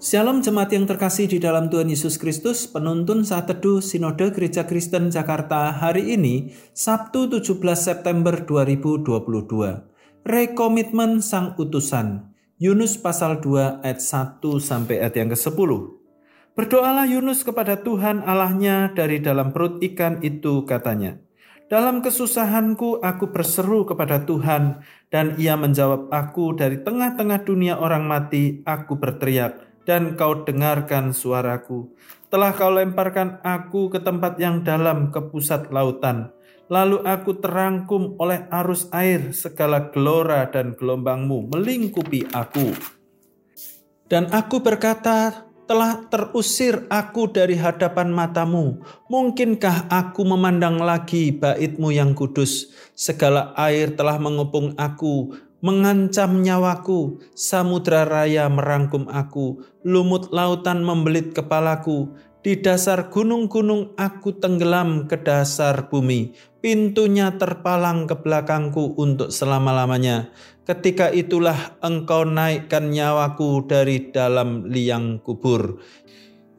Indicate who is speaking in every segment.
Speaker 1: Shalom jemaat yang terkasih di dalam Tuhan Yesus Kristus, penuntun saat teduh Sinode Gereja Kristen Jakarta hari ini, Sabtu 17 September 2022. Rekomitmen Sang Utusan, Yunus pasal 2 ayat 1 sampai ayat yang ke-10. Berdoalah Yunus kepada Tuhan Allahnya dari dalam perut ikan itu katanya. Dalam kesusahanku aku berseru kepada Tuhan dan ia menjawab aku dari tengah-tengah dunia orang mati aku berteriak dan kau dengarkan suaraku. Telah kau lemparkan aku ke tempat yang dalam ke pusat lautan. Lalu aku terangkum oleh arus air, segala gelora dan gelombangmu melingkupi aku. Dan aku berkata, telah terusir aku dari hadapan matamu. Mungkinkah aku memandang lagi baitmu yang kudus? Segala air telah mengepung aku, mengancam nyawaku, samudra raya merangkum aku, lumut lautan membelit kepalaku, di dasar gunung-gunung aku tenggelam ke dasar bumi, pintunya terpalang ke belakangku untuk selama-lamanya. Ketika itulah engkau naikkan nyawaku dari dalam liang kubur.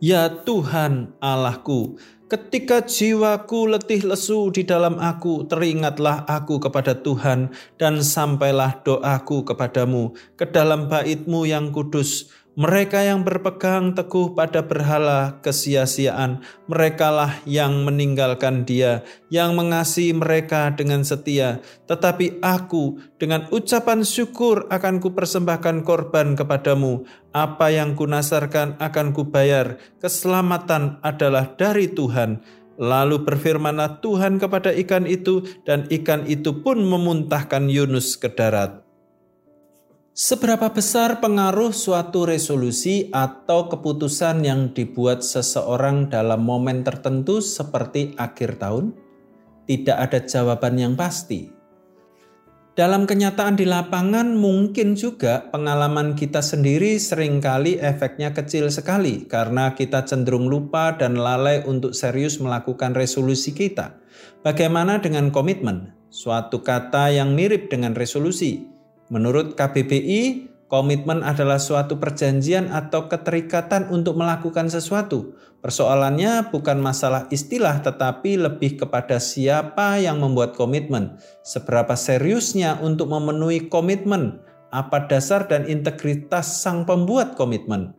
Speaker 1: Ya Tuhan Allahku, Ketika jiwaku letih lesu di dalam aku, teringatlah aku kepada Tuhan dan sampailah doaku kepadamu ke dalam baitmu yang kudus. Mereka yang berpegang teguh pada berhala kesia-siaan, merekalah yang meninggalkan dia, yang mengasihi mereka dengan setia. Tetapi aku dengan ucapan syukur akan kupersembahkan korban kepadamu. Apa yang kunasarkan akan kubayar. Keselamatan adalah dari Tuhan. Lalu berfirmanlah Tuhan kepada ikan itu, dan ikan itu pun memuntahkan Yunus ke darat. Seberapa besar pengaruh suatu resolusi atau keputusan yang dibuat seseorang dalam momen tertentu, seperti akhir tahun? Tidak ada jawaban yang pasti, dalam kenyataan di lapangan mungkin juga pengalaman kita sendiri sering kali efeknya kecil sekali karena kita cenderung lupa dan lalai untuk serius melakukan resolusi kita. Bagaimana dengan komitmen? Suatu kata yang mirip dengan resolusi. Menurut KBBI, Komitmen adalah suatu perjanjian atau keterikatan untuk melakukan sesuatu. Persoalannya bukan masalah istilah, tetapi lebih kepada siapa yang membuat komitmen, seberapa seriusnya untuk memenuhi komitmen, apa dasar dan integritas sang pembuat komitmen.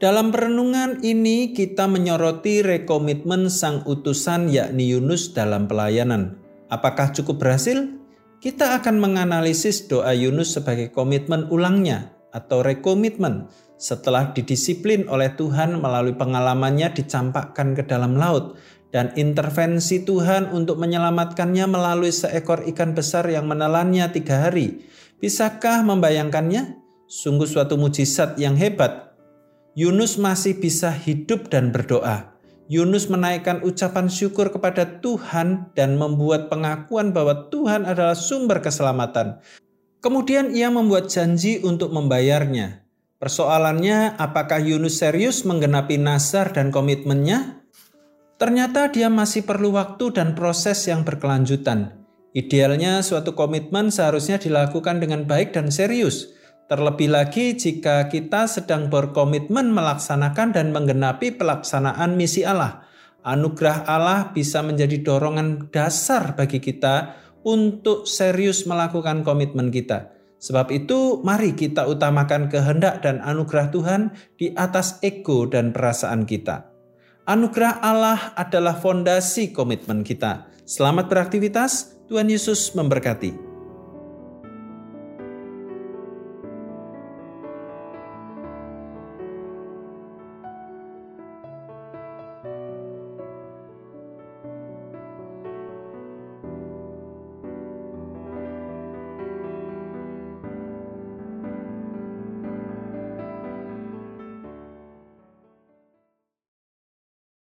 Speaker 1: Dalam perenungan ini, kita menyoroti rekomitmen sang utusan, yakni Yunus, dalam pelayanan. Apakah cukup berhasil? Kita akan menganalisis doa Yunus sebagai komitmen ulangnya atau rekomitmen setelah didisiplin oleh Tuhan melalui pengalamannya dicampakkan ke dalam laut dan intervensi Tuhan untuk menyelamatkannya melalui seekor ikan besar yang menelannya tiga hari. Bisakah membayangkannya? Sungguh suatu mujizat yang hebat. Yunus masih bisa hidup dan berdoa. Yunus menaikkan ucapan syukur kepada Tuhan dan membuat pengakuan bahwa Tuhan adalah sumber keselamatan. Kemudian ia membuat janji untuk membayarnya. Persoalannya, apakah Yunus serius menggenapi nasar dan komitmennya? Ternyata dia masih perlu waktu dan proses yang berkelanjutan. Idealnya, suatu komitmen seharusnya dilakukan dengan baik dan serius. Terlebih lagi jika kita sedang berkomitmen melaksanakan dan menggenapi pelaksanaan misi Allah. Anugerah Allah bisa menjadi dorongan dasar bagi kita untuk serius melakukan komitmen kita. Sebab itu, mari kita utamakan kehendak dan anugerah Tuhan di atas ego dan perasaan kita. Anugerah Allah adalah fondasi komitmen kita. Selamat beraktivitas, Tuhan Yesus memberkati.